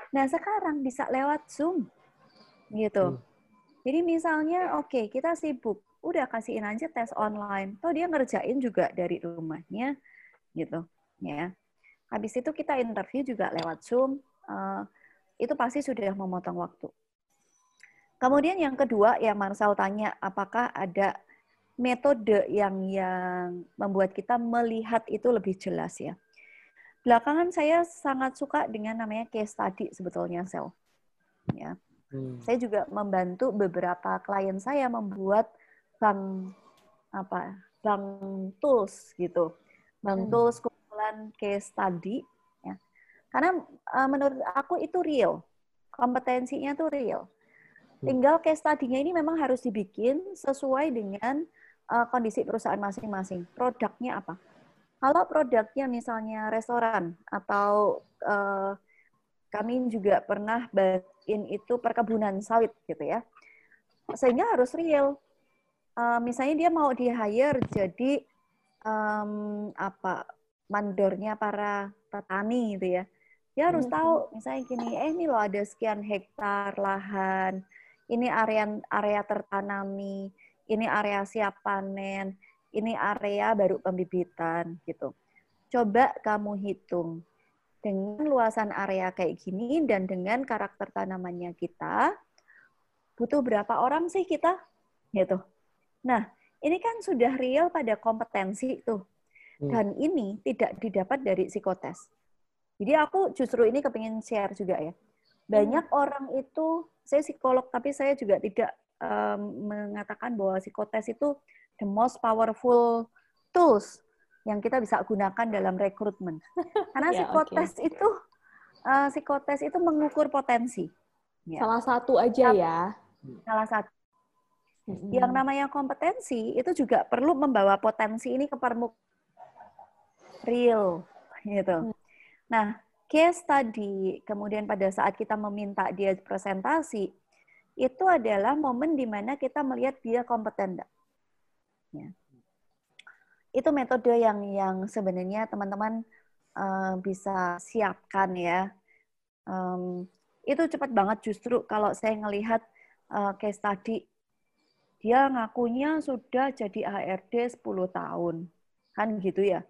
nah sekarang bisa lewat zoom gitu. Hmm. jadi misalnya oke okay, kita sibuk udah kasihin aja tes online. Toh dia ngerjain juga dari rumahnya gitu ya. Habis itu kita interview juga lewat zoom uh, itu pasti sudah memotong waktu Kemudian yang kedua yang Marsal tanya, apakah ada metode yang yang membuat kita melihat itu lebih jelas ya. Belakangan saya sangat suka dengan namanya case study sebetulnya sel. Ya. Hmm. Saya juga membantu beberapa klien saya membuat bank apa? bank tools gitu. Bank hmm. tools kumpulan case study ya. Karena uh, menurut aku itu real. Kompetensinya tuh real. Tinggal case study-nya ini memang harus dibikin sesuai dengan uh, kondisi perusahaan masing-masing. Produknya apa? Kalau produknya misalnya restoran atau uh, kami juga pernah bikin itu perkebunan sawit gitu ya. Sehingga harus real. Uh, misalnya dia mau di hire jadi um, apa mandornya para petani gitu ya. Dia harus hmm. tahu misalnya gini, eh ini loh ada sekian hektar lahan, ini area area tertanami, ini area siap panen, ini area baru pembibitan gitu. Coba kamu hitung dengan luasan area kayak gini dan dengan karakter tanamannya kita butuh berapa orang sih kita gitu. Nah, ini kan sudah real pada kompetensi tuh. Hmm. Dan ini tidak didapat dari psikotes. Jadi aku justru ini kepingin share juga ya. Banyak hmm. orang itu saya psikolog tapi saya juga tidak um, mengatakan bahwa psikotes itu the most powerful tools yang kita bisa gunakan dalam rekrutmen. (laughs) Karena ya, psikotes okay. itu uh, psikotes itu mengukur potensi. Ya. Salah satu aja ya. Salah satu. Hmm. Yang namanya kompetensi itu juga perlu membawa potensi ini ke permukaan. real gitu. Hmm. Nah, case tadi kemudian pada saat kita meminta dia presentasi itu adalah momen di mana kita melihat dia kompeten Ya. Itu metode yang yang sebenarnya teman-teman uh, bisa siapkan ya. Um, itu cepat banget justru kalau saya ngelihat uh, case tadi dia ngakunya sudah jadi HRD 10 tahun. Kan gitu ya.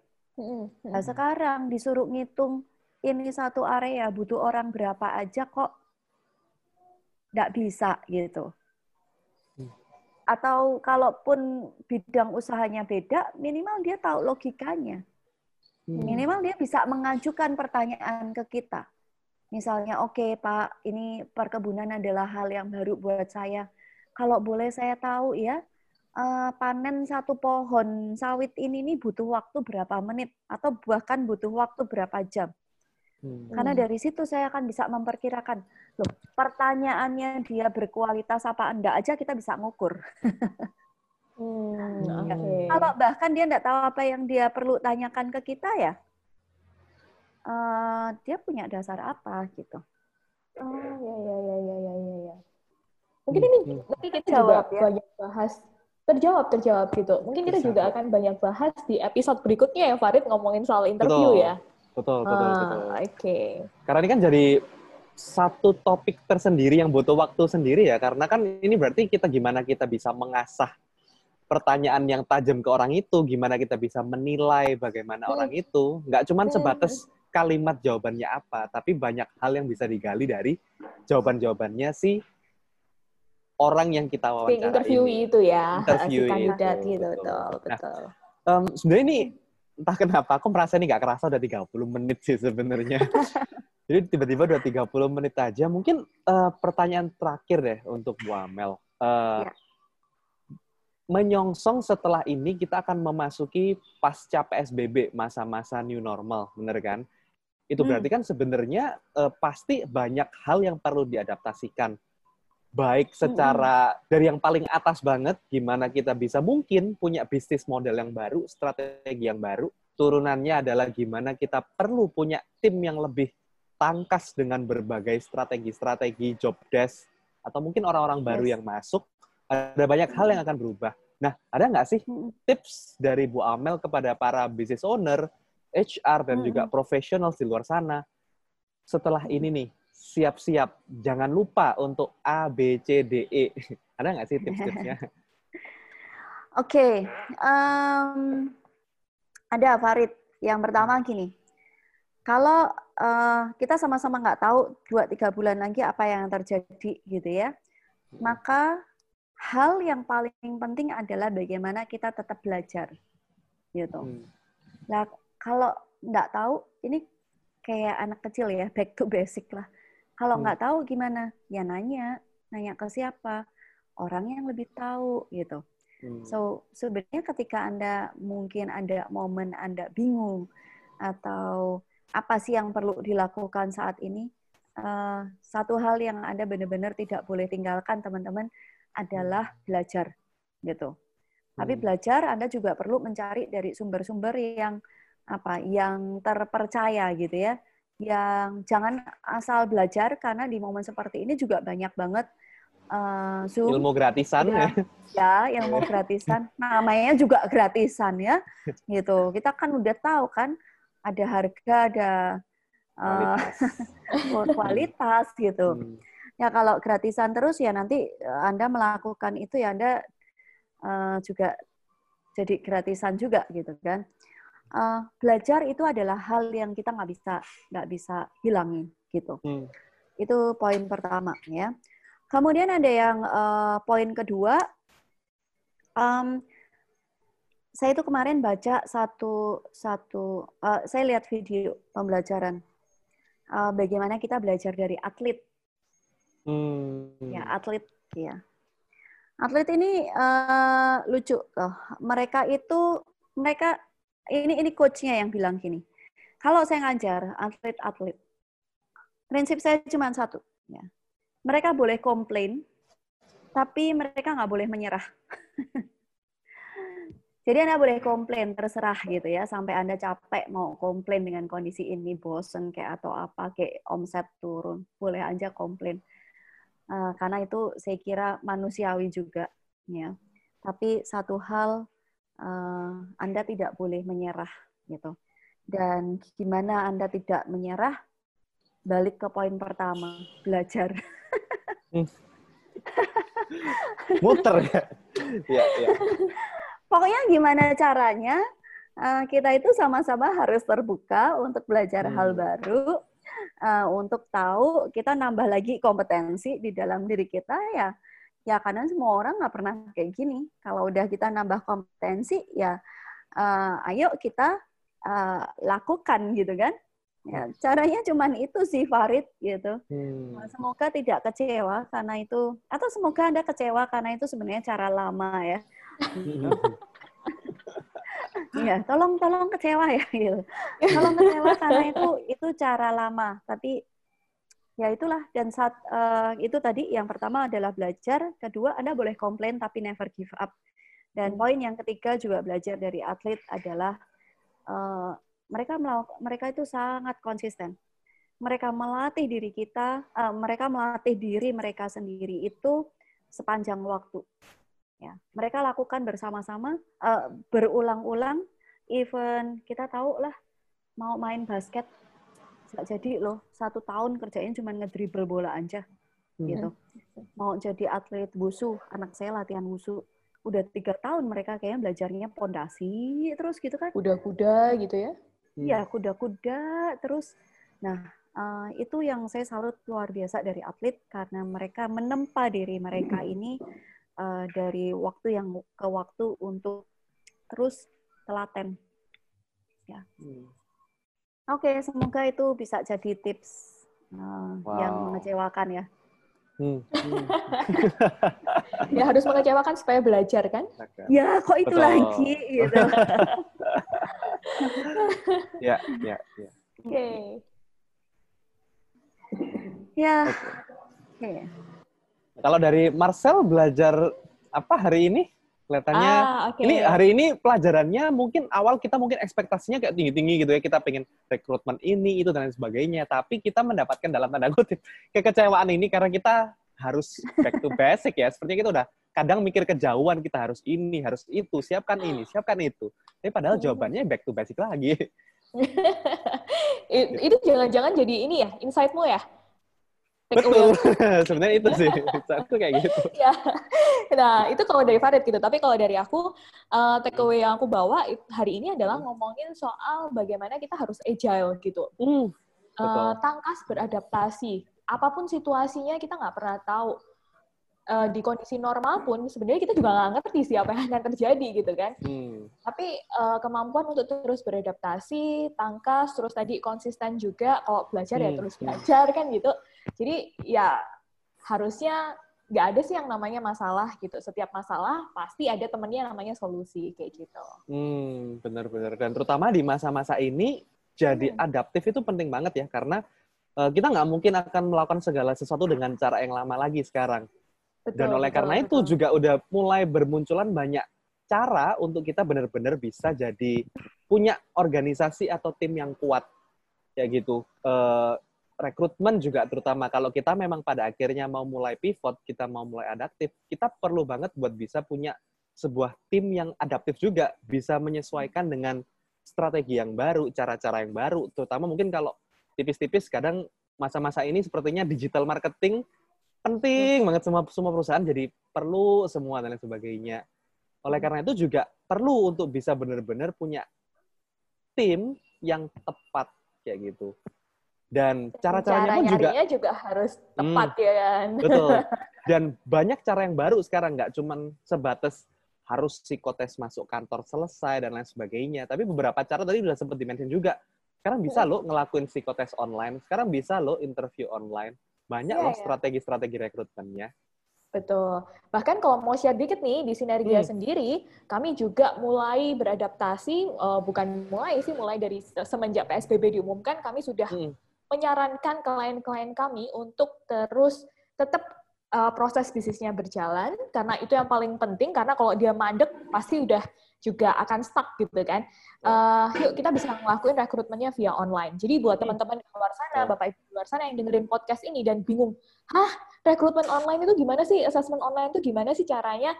Nah, sekarang disuruh ngitung ini satu area butuh orang berapa aja kok nggak bisa gitu. Hmm. Atau kalaupun bidang usahanya beda, minimal dia tahu logikanya. Hmm. Minimal dia bisa mengajukan pertanyaan ke kita. Misalnya, oke okay, Pak, ini perkebunan adalah hal yang baru buat saya. Kalau boleh saya tahu ya, uh, panen satu pohon sawit ini nih butuh waktu berapa menit atau bahkan butuh waktu berapa jam. Hmm. Karena dari situ saya akan bisa memperkirakan, loh pertanyaannya dia berkualitas apa enggak aja kita bisa ngukur. hmm, okay. Kalau bahkan dia enggak tahu apa yang dia perlu tanyakan ke kita ya, uh, dia punya dasar apa gitu. Oh ya ya ya ya ya ya. ya. Mungkin ini hmm. nanti kita jawab juga ya. banyak bahas terjawab terjawab gitu. Mungkin kita juga akan banyak bahas di episode berikutnya ya Farid ngomongin soal interview betul. ya. Betul betul ah, betul. Oke. Okay. Karena ini kan jadi satu topik tersendiri yang butuh waktu sendiri ya karena kan ini berarti kita gimana kita bisa mengasah pertanyaan yang tajam ke orang itu, gimana kita bisa menilai bagaimana hmm. orang itu, nggak cuma hmm. sebatas kalimat jawabannya apa, tapi banyak hal yang bisa digali dari jawaban-jawabannya si orang yang kita wawancara interview ini. itu ya, interview si kandidat itu, gitu, betul, betul. betul. Nah, um, sebenarnya ini entah kenapa aku merasa ini nggak kerasa udah 30 menit sih sebenarnya. (laughs) Jadi tiba-tiba udah 30 menit aja. Mungkin uh, pertanyaan terakhir deh untuk Bu Amel. Uh, ya. Menyongsong setelah ini kita akan memasuki pasca PSBB, masa-masa new normal, bener kan? Itu hmm. berarti kan sebenarnya uh, pasti banyak hal yang perlu diadaptasikan. Baik secara hmm. dari yang paling atas banget, gimana kita bisa mungkin punya bisnis model yang baru, strategi yang baru. Turunannya adalah gimana kita perlu punya tim yang lebih tangkas dengan berbagai strategi-strategi job desk, atau mungkin orang-orang baru yes. yang masuk. Ada banyak hal yang akan berubah. Nah, ada nggak sih tips dari Bu Amel kepada para business owner HR dan juga profesional di luar sana. Setelah ini nih, siap-siap. Jangan lupa untuk A, B, C, D, E. (laughs) Ada nggak sih tips-tipsnya? (laughs) Oke, okay. um, ada Farid. Yang pertama gini, kalau uh, kita sama-sama nggak tahu dua tiga bulan lagi apa yang terjadi gitu ya, maka hal yang paling penting adalah bagaimana kita tetap belajar, gitu. Hmm. Nah, kalau nggak tahu, ini kayak anak kecil ya, back to basic lah. Kalau hmm. nggak tahu gimana? Ya nanya, nanya ke siapa? Orang yang lebih tahu gitu. Hmm. So sebenarnya ketika anda mungkin ada momen anda bingung atau apa sih yang perlu dilakukan saat ini, uh, satu hal yang anda benar-benar tidak boleh tinggalkan teman-teman adalah belajar gitu. Tapi hmm. belajar Anda juga perlu mencari dari sumber-sumber yang apa yang terpercaya gitu ya yang jangan asal belajar karena di momen seperti ini juga banyak banget uh, Zoom. ilmu gratisan ya. ya ilmu (laughs) gratisan namanya juga gratisan ya gitu kita kan udah tahu kan ada harga ada uh, kualitas, (laughs) kualitas gitu hmm. ya kalau gratisan terus ya nanti anda melakukan itu ya anda uh, juga jadi gratisan juga gitu kan uh, belajar itu adalah hal yang kita nggak bisa nggak bisa hilangin gitu. Hmm. Itu poin pertama ya. Kemudian ada yang uh, poin kedua, um, saya itu kemarin baca satu satu, uh, saya lihat video pembelajaran uh, bagaimana kita belajar dari atlet. Hmm. Ya atlet ya. Atlet ini uh, lucu loh. Mereka itu mereka ini ini coachnya yang bilang gini. Kalau saya ngajar atlet-atlet, prinsip saya cuma satu. Ya. Mereka boleh komplain, tapi mereka nggak boleh menyerah. (laughs) Jadi Anda boleh komplain, terserah gitu ya. Sampai Anda capek mau komplain dengan kondisi ini, bosen kayak atau apa, kayak omset turun. Boleh aja komplain. Uh, karena itu saya kira manusiawi juga. ya. Tapi satu hal, uh, Anda tidak boleh menyerah. gitu. Dan gimana Anda tidak menyerah? Balik ke poin pertama, belajar. Hmm. (laughs) Muter ya? ya, ya pokoknya gimana caranya uh, kita itu sama-sama harus terbuka untuk belajar hmm. hal baru, uh, untuk tahu kita nambah lagi kompetensi di dalam diri kita ya. Ya karena semua orang nggak pernah kayak gini. Kalau udah kita nambah kompetensi ya, uh, ayo kita uh, lakukan gitu kan. Ya, caranya cuma itu sih Farid gitu. Hmm. Semoga tidak kecewa karena itu atau semoga Anda kecewa karena itu sebenarnya cara lama ya. Iya, tolong tolong kecewa ya gitu. Tolong kecewa karena itu itu cara lama, tapi ya itulah dan saat uh, itu tadi yang pertama adalah belajar, kedua Anda boleh komplain tapi never give up. Dan hmm. poin yang ketiga juga belajar dari atlet adalah uh, mereka mereka itu sangat konsisten. Mereka melatih diri kita, uh, mereka melatih diri mereka sendiri itu sepanjang waktu. Ya, mereka lakukan bersama-sama, uh, berulang-ulang. Even kita tahu lah mau main basket, nggak jadi loh satu tahun kerjain cuma ngedribble bola aja, hmm. gitu. Mau jadi atlet wusu, anak saya latihan wusu, udah tiga tahun mereka kayaknya belajarnya pondasi terus gitu kan? Kuda-kuda gitu ya? Iya, hmm. kuda-kuda terus. Nah, uh, itu yang saya salut luar biasa dari atlet karena mereka menempa diri mereka (clears throat) ini uh, dari waktu yang ke waktu untuk terus telaten. Ya. Hmm. Oke, okay, semoga itu bisa jadi tips uh, wow. yang mengecewakan ya. Hmm. Hmm. ya harus mengecewakan supaya belajar kan? Ya, kok itu Betul. lagi gitu. (laughs) ya, ya, ya. Oke. Okay. Ya. Oke. Okay. Kalau dari Marcel belajar apa hari ini? Kelihatannya ah, okay. ini hari ini pelajarannya mungkin awal kita mungkin ekspektasinya kayak tinggi-tinggi gitu ya. Kita pengen rekrutmen ini, itu dan lain sebagainya. Tapi kita mendapatkan dalam tanda kutip (laughs) kekecewaan ini karena kita harus back to basic ya. Sepertinya kita udah kadang mikir kejauhan kita harus ini, harus itu, siapkan ini, siapkan itu. Tapi padahal hmm. jawabannya back to basic lagi. (laughs) itu jangan-jangan jadi ini ya, insightmu ya? Betul, (laughs) sebenarnya itu sih, (laughs) satu kayak gitu. ya. Nah, itu kalau dari Farid gitu. Tapi kalau dari aku, uh, take away yang aku bawa hari ini adalah hmm. ngomongin soal bagaimana kita harus agile gitu. Mm, uh, tangkas beradaptasi. Apa pun situasinya kita nggak pernah tahu uh, di kondisi normal pun sebenarnya kita juga nggak ngerti siapa yang akan terjadi gitu kan. Hmm. Tapi uh, kemampuan untuk terus beradaptasi, tangkas, terus tadi konsisten juga. Kalau belajar ya hmm. ya terus belajar kan gitu. Jadi ya harusnya nggak ada sih yang namanya masalah gitu. Setiap masalah pasti ada temennya namanya solusi kayak gitu. Hmm, benar-benar. Dan terutama di masa-masa ini jadi hmm. adaptif itu penting banget ya karena uh, kita nggak mungkin akan melakukan segala sesuatu dengan cara yang lama lagi sekarang. Betul, Dan oleh betul, karena betul. itu juga udah mulai bermunculan banyak cara untuk kita benar-benar bisa jadi punya organisasi atau tim yang kuat ya gitu. Uh, rekrutmen juga terutama kalau kita memang pada akhirnya mau mulai pivot, kita mau mulai adaptif, kita perlu banget buat bisa punya sebuah tim yang adaptif juga, bisa menyesuaikan dengan strategi yang baru, cara-cara yang baru, terutama mungkin kalau tipis-tipis kadang masa-masa ini sepertinya digital marketing penting banget semua semua perusahaan jadi perlu semua dan lain sebagainya. Oleh karena itu juga perlu untuk bisa benar-benar punya tim yang tepat kayak gitu. Dan cara-caranya pun juga juga harus tepat hmm, ya kan. Betul. (laughs) Dan banyak cara yang baru sekarang nggak cuman sebatas harus psikotes masuk kantor selesai dan lain sebagainya. Tapi beberapa cara tadi sudah sempat dimention juga. Sekarang bisa hmm. lo ngelakuin psikotes online. Sekarang bisa lo interview online banyak yeah, loh iya. strategi-strategi rekrutmennya. Betul. Bahkan kalau mau share dikit nih di Sinergia hmm. sendiri, kami juga mulai beradaptasi, uh, bukan mulai sih, mulai dari semenjak PSBB diumumkan, kami sudah hmm. Menyarankan klien-klien kami untuk terus tetap uh, proses bisnisnya berjalan, karena itu yang paling penting, karena kalau dia mandek, pasti udah juga akan stuck gitu kan. Uh, yuk kita bisa ngelakuin rekrutmennya via online. Jadi buat teman-teman di luar sana, Bapak Ibu di luar sana yang dengerin podcast ini dan bingung, hah rekrutmen online itu gimana sih? Assessment online itu gimana sih caranya?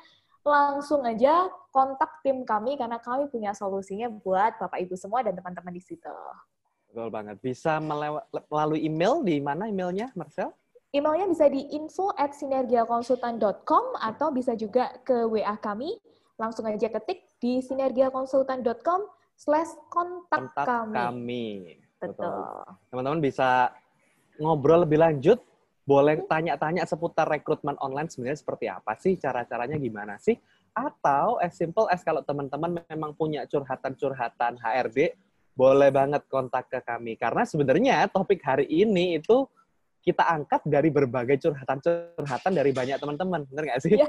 Langsung aja kontak tim kami karena kami punya solusinya buat Bapak Ibu semua dan teman-teman di situ. Betul banget. Bisa melalui email di mana emailnya, Marcel? Emailnya bisa di info at sinergiakonsultan.com atau bisa juga ke WA kami. Langsung aja ketik di sinergiakonsultan.com slash kontak kami. kami. Betul. Teman-teman bisa ngobrol lebih lanjut, boleh tanya-tanya seputar rekrutmen online sebenarnya seperti apa sih, cara-caranya gimana sih? Atau as simple as kalau teman-teman memang punya curhatan-curhatan HRD, boleh banget kontak ke kami. Karena sebenarnya topik hari ini itu kita angkat dari berbagai curhatan-curhatan dari banyak teman-teman, benar nggak sih? Ya,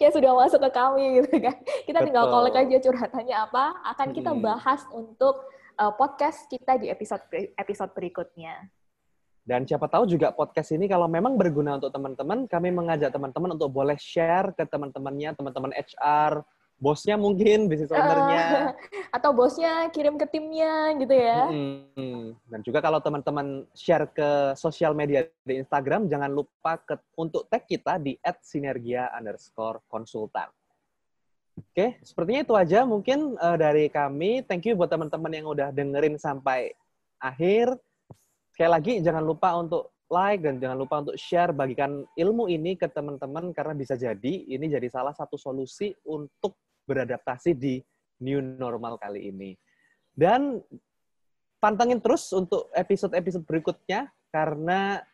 ya sudah masuk ke kami gitu kan. Kita Betul. tinggal kolek aja curhatannya apa, akan kita bahas untuk uh, podcast kita di episode episode berikutnya. Dan siapa tahu juga podcast ini kalau memang berguna untuk teman-teman, kami mengajak teman-teman untuk boleh share ke teman-temannya, teman-teman HR, bosnya mungkin bisnis ownernya. Uh, (laughs) atau bosnya kirim ke timnya gitu ya. Hmm, dan juga kalau teman-teman share ke sosial media di Instagram jangan lupa ke, untuk tag kita di @sinergia underscore konsultan Oke, sepertinya itu aja mungkin uh, dari kami. Thank you buat teman-teman yang udah dengerin sampai akhir. Sekali lagi jangan lupa untuk like dan jangan lupa untuk share bagikan ilmu ini ke teman-teman karena bisa jadi ini jadi salah satu solusi untuk beradaptasi di new normal kali ini. Dan pantengin terus untuk episode-episode berikutnya karena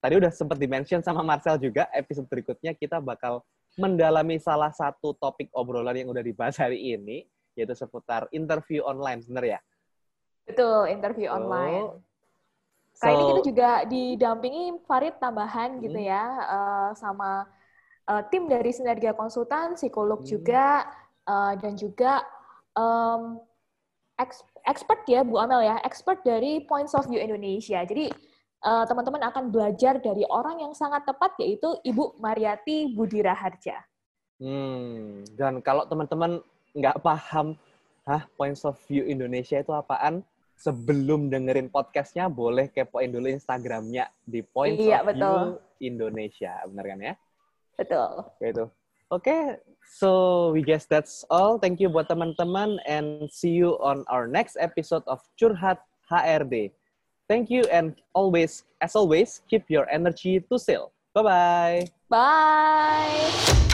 tadi udah sempat dimention sama Marcel juga episode berikutnya kita bakal mendalami salah satu topik obrolan yang udah dibahas hari ini yaitu seputar interview online, benar ya? Betul, interview so, online. So, Kali ini kita juga didampingi Farid tambahan gitu hmm. gitu ya uh, sama uh, tim dari Sinergia Konsultan, psikolog hmm. juga, uh, dan juga um, expert ya Bu Amel ya, expert dari Points of View Indonesia. Jadi uh, teman-teman akan belajar dari orang yang sangat tepat yaitu Ibu Mariati Budira Harja. Hmm, dan kalau teman-teman nggak paham, hah Points of View Indonesia itu apaan? Sebelum dengerin podcastnya, boleh kepoin dulu Instagramnya di Points iya, of betul. View Indonesia, benar kan ya? Betul. Itu. Oke, okay, so we guess that's all. Thank you buat teman-teman and see you on our next episode of Curhat HRD. Thank you and always, as always, keep your energy to sale. Bye-bye. Bye.